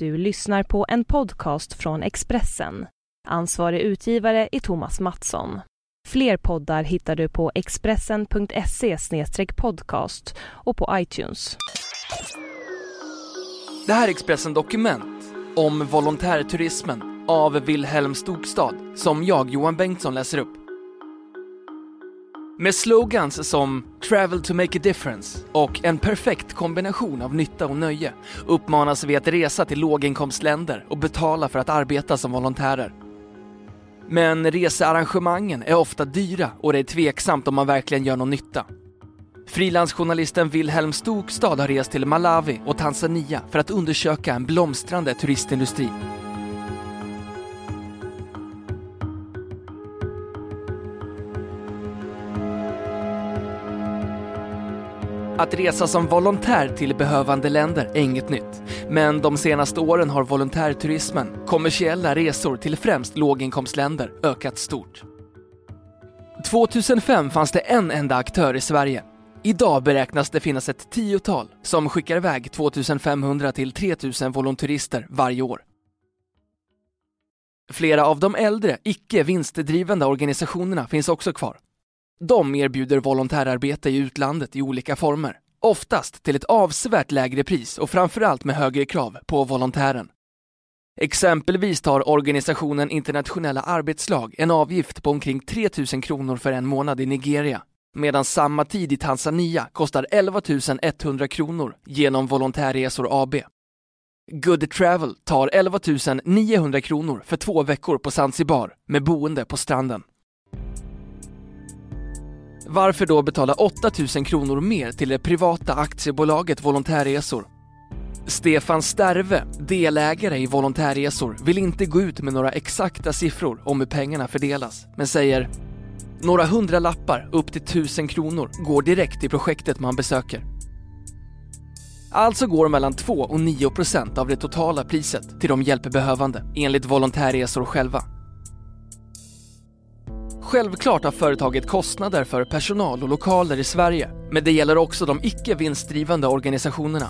Du lyssnar på en podcast från Expressen. Ansvarig utgivare är Thomas Mattsson. Fler poddar hittar du på expressen.se podcast och på iTunes. Det här är Expressen Dokument om volontärturismen av Wilhelm Stokstad som jag, Johan Bengtsson, läser upp. Med slogans som “Travel to make a difference” och “En perfekt kombination av nytta och nöje” uppmanas vi att resa till låginkomstländer och betala för att arbeta som volontärer. Men researrangemangen är ofta dyra och det är tveksamt om man verkligen gör någon nytta. Frilansjournalisten Wilhelm Stokstad har rest till Malawi och Tanzania för att undersöka en blomstrande turistindustri. Att resa som volontär till behövande länder är inget nytt. Men de senaste åren har volontärturismen, kommersiella resor till främst låginkomstländer, ökat stort. 2005 fanns det en enda aktör i Sverige. Idag beräknas det finnas ett tiotal som skickar iväg 2500 till 3000 volontärister varje år. Flera av de äldre, icke vinstdrivande organisationerna finns också kvar. De erbjuder volontärarbete i utlandet i olika former, oftast till ett avsevärt lägre pris och framförallt med högre krav på volontären. Exempelvis tar organisationen Internationella arbetslag en avgift på omkring 3 000 kronor för en månad i Nigeria, medan samma tid i Tanzania kostar 11 100 kronor genom Volontärresor AB. Good Travel tar 11 900 kronor för två veckor på Zanzibar med boende på stranden. Varför då betala 8000 kronor mer till det privata aktiebolaget Volontärresor? Stefan Sterve, delägare i Volontärresor, vill inte gå ut med några exakta siffror om hur pengarna fördelas, men säger några hundra lappar upp till 1000 kronor går direkt till projektet man besöker. Alltså går mellan 2 och 9 procent av det totala priset till de hjälpbehövande, enligt Volontärresor själva. Självklart har företaget kostnader för personal och lokaler i Sverige, men det gäller också de icke vinstdrivande organisationerna.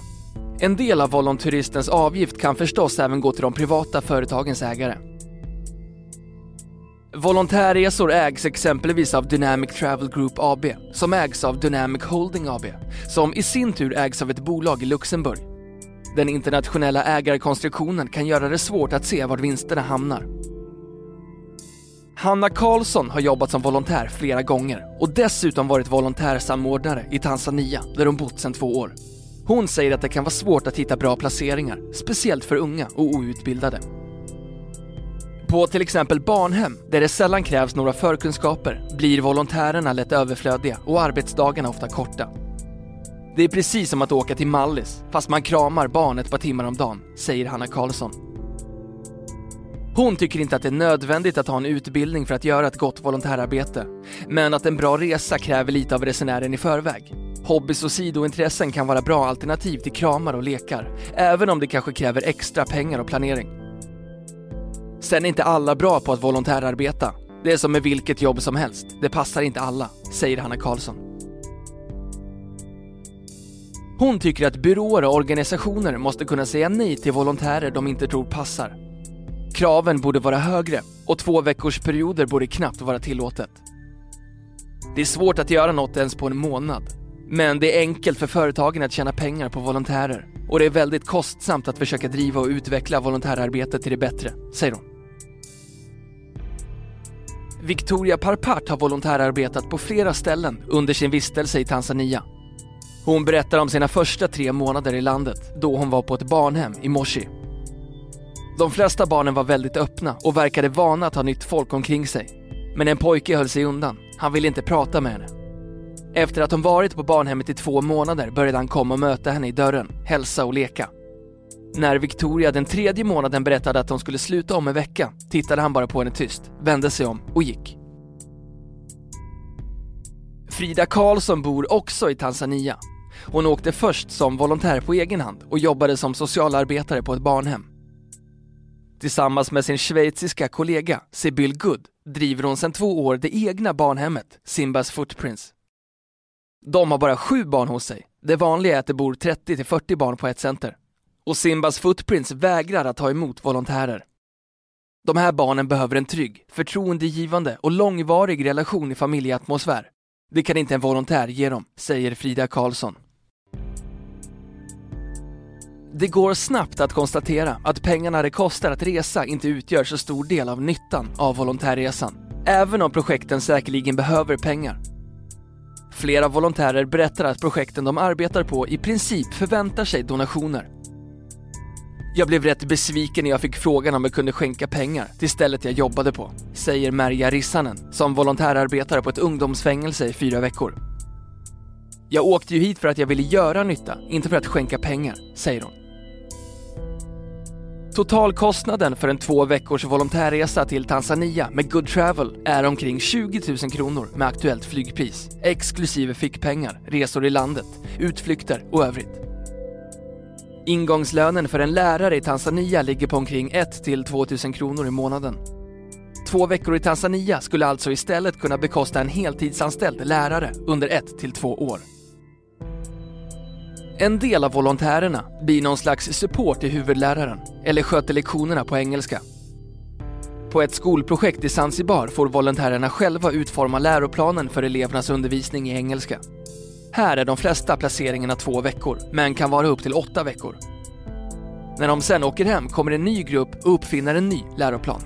En del av volonturistens avgift kan förstås även gå till de privata företagens ägare. Volontärresor ägs exempelvis av Dynamic Travel Group AB, som ägs av Dynamic Holding AB, som i sin tur ägs av ett bolag i Luxemburg. Den internationella ägarkonstruktionen kan göra det svårt att se var vinsterna hamnar. Hanna Karlsson har jobbat som volontär flera gånger och dessutom varit volontärsamordnare i Tanzania där hon bott sedan två år. Hon säger att det kan vara svårt att hitta bra placeringar, speciellt för unga och outbildade. På till exempel barnhem, där det sällan krävs några förkunskaper, blir volontärerna lätt överflödiga och arbetsdagarna ofta korta. Det är precis som att åka till Mallis, fast man kramar barn ett par timmar om dagen, säger Hanna Karlsson. Hon tycker inte att det är nödvändigt att ha en utbildning för att göra ett gott volontärarbete, men att en bra resa kräver lite av resenären i förväg. Hobbys och sidointressen kan vara bra alternativ till kramar och lekar, även om det kanske kräver extra pengar och planering. Sen är inte alla bra på att volontärarbeta. Det är som med vilket jobb som helst, det passar inte alla, säger Hanna Karlsson. Hon tycker att byråer och organisationer måste kunna säga nej till volontärer de inte tror passar. Kraven borde vara högre och två veckors perioder borde knappt vara tillåtet. Det är svårt att göra något ens på en månad. Men det är enkelt för företagen att tjäna pengar på volontärer och det är väldigt kostsamt att försöka driva och utveckla volontärarbetet till det bättre, säger hon. Victoria Parpart har volontärarbetat på flera ställen under sin vistelse i Tanzania. Hon berättar om sina första tre månader i landet då hon var på ett barnhem i Moshi. De flesta barnen var väldigt öppna och verkade vana att ha nytt folk omkring sig. Men en pojke höll sig undan. Han ville inte prata med henne. Efter att hon varit på barnhemmet i två månader började han komma och möta henne i dörren, hälsa och leka. När Victoria den tredje månaden berättade att hon skulle sluta om en vecka tittade han bara på henne tyst, vände sig om och gick. Frida Karlsson bor också i Tanzania. Hon åkte först som volontär på egen hand och jobbade som socialarbetare på ett barnhem. Tillsammans med sin schweiziska kollega Sibyl Good driver hon sedan två år det egna barnhemmet Simbas Footprints. De har bara sju barn hos sig. Det vanliga är att det bor 30 40 barn på ett center. och Simbas Footprints vägrar att ta emot volontärer. De här barnen behöver en trygg, förtroendegivande och långvarig relation i familjeatmosfär. Det kan inte en volontär ge dem, säger Frida Karlsson. Det går snabbt att konstatera att pengarna det kostar att resa inte utgör så stor del av nyttan av volontärresan, även om projekten säkerligen behöver pengar. Flera volontärer berättar att projekten de arbetar på i princip förväntar sig donationer. Jag blev rätt besviken när jag fick frågan om jag kunde skänka pengar till stället jag jobbade på, säger Merja Rissanen som volontärarbetare på ett ungdomsfängelse i fyra veckor. Jag åkte ju hit för att jag ville göra nytta, inte för att skänka pengar, säger hon. Totalkostnaden för en två veckors volontärresa till Tanzania med Good Travel är omkring 20 000 kronor med aktuellt flygpris, exklusive fickpengar, resor i landet, utflykter och övrigt. Ingångslönen för en lärare i Tanzania ligger på omkring 1 till 2 000 kronor i månaden. Två veckor i Tanzania skulle alltså istället kunna bekosta en heltidsanställd lärare under ett till två år. En del av volontärerna blir någon slags support till huvudläraren eller sköter lektionerna på engelska. På ett skolprojekt i Zanzibar får volontärerna själva utforma läroplanen för elevernas undervisning i engelska. Här är de flesta placeringarna två veckor, men kan vara upp till åtta veckor. När de sen åker hem kommer en ny grupp och uppfinner en ny läroplan.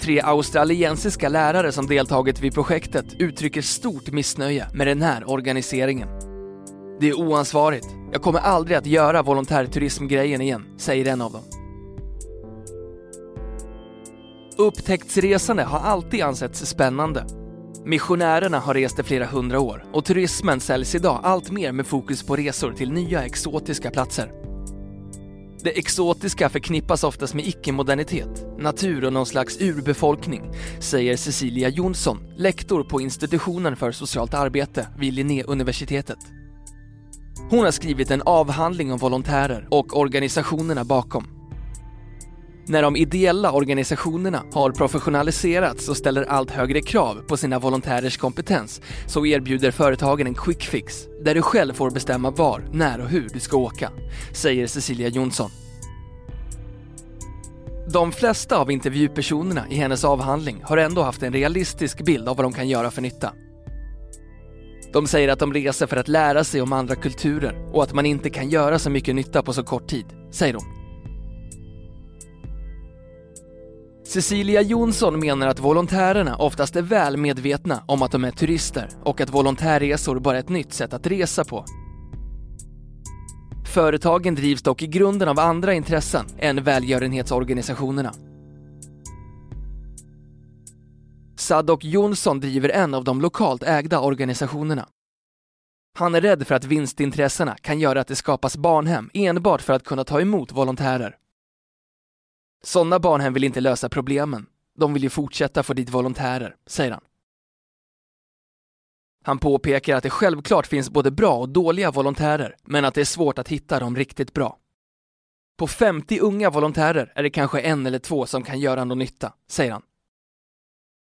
Tre australiensiska lärare som deltagit vid projektet uttrycker stort missnöje med den här organiseringen. Det är oansvarigt. Jag kommer aldrig att göra volontärturismgrejen igen, säger en av dem. Upptäcktsresande har alltid ansetts spännande. Missionärerna har rest i flera hundra år och turismen säljs idag allt mer med fokus på resor till nya exotiska platser. Det exotiska förknippas oftast med icke-modernitet, natur och någon slags urbefolkning, säger Cecilia Jonsson, lektor på institutionen för socialt arbete vid Linnéuniversitetet. Hon har skrivit en avhandling om volontärer och organisationerna bakom. När de ideella organisationerna har professionaliserats och ställer allt högre krav på sina volontärers kompetens så erbjuder företagen en quick fix där du själv får bestämma var, när och hur du ska åka, säger Cecilia Jonsson. De flesta av intervjupersonerna i hennes avhandling har ändå haft en realistisk bild av vad de kan göra för nytta. De säger att de reser för att lära sig om andra kulturer och att man inte kan göra så mycket nytta på så kort tid, säger hon. Cecilia Jonsson menar att volontärerna oftast är väl medvetna om att de är turister och att volontärresor bara är ett nytt sätt att resa på. Företagen drivs dock i grunden av andra intressen än välgörenhetsorganisationerna. Sadok Jonsson driver en av de lokalt ägda organisationerna. Han är rädd för att vinstintressena kan göra att det skapas barnhem enbart för att kunna ta emot volontärer. Sådana barnhem vill inte lösa problemen. De vill ju fortsätta få dit volontärer, säger han. Han påpekar att det självklart finns både bra och dåliga volontärer, men att det är svårt att hitta de riktigt bra. På 50 unga volontärer är det kanske en eller två som kan göra någon nytta, säger han.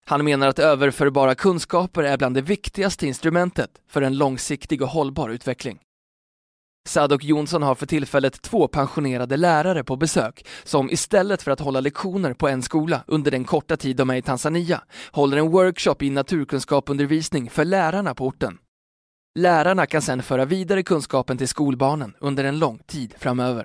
Han menar att överförbara kunskaper är bland det viktigaste instrumentet för en långsiktig och hållbar utveckling. Sadok Jonsson har för tillfället två pensionerade lärare på besök som istället för att hålla lektioner på en skola under den korta tid de är i Tanzania håller en workshop i naturkunskapundervisning för lärarna på orten. Lärarna kan sedan föra vidare kunskapen till skolbarnen under en lång tid framöver.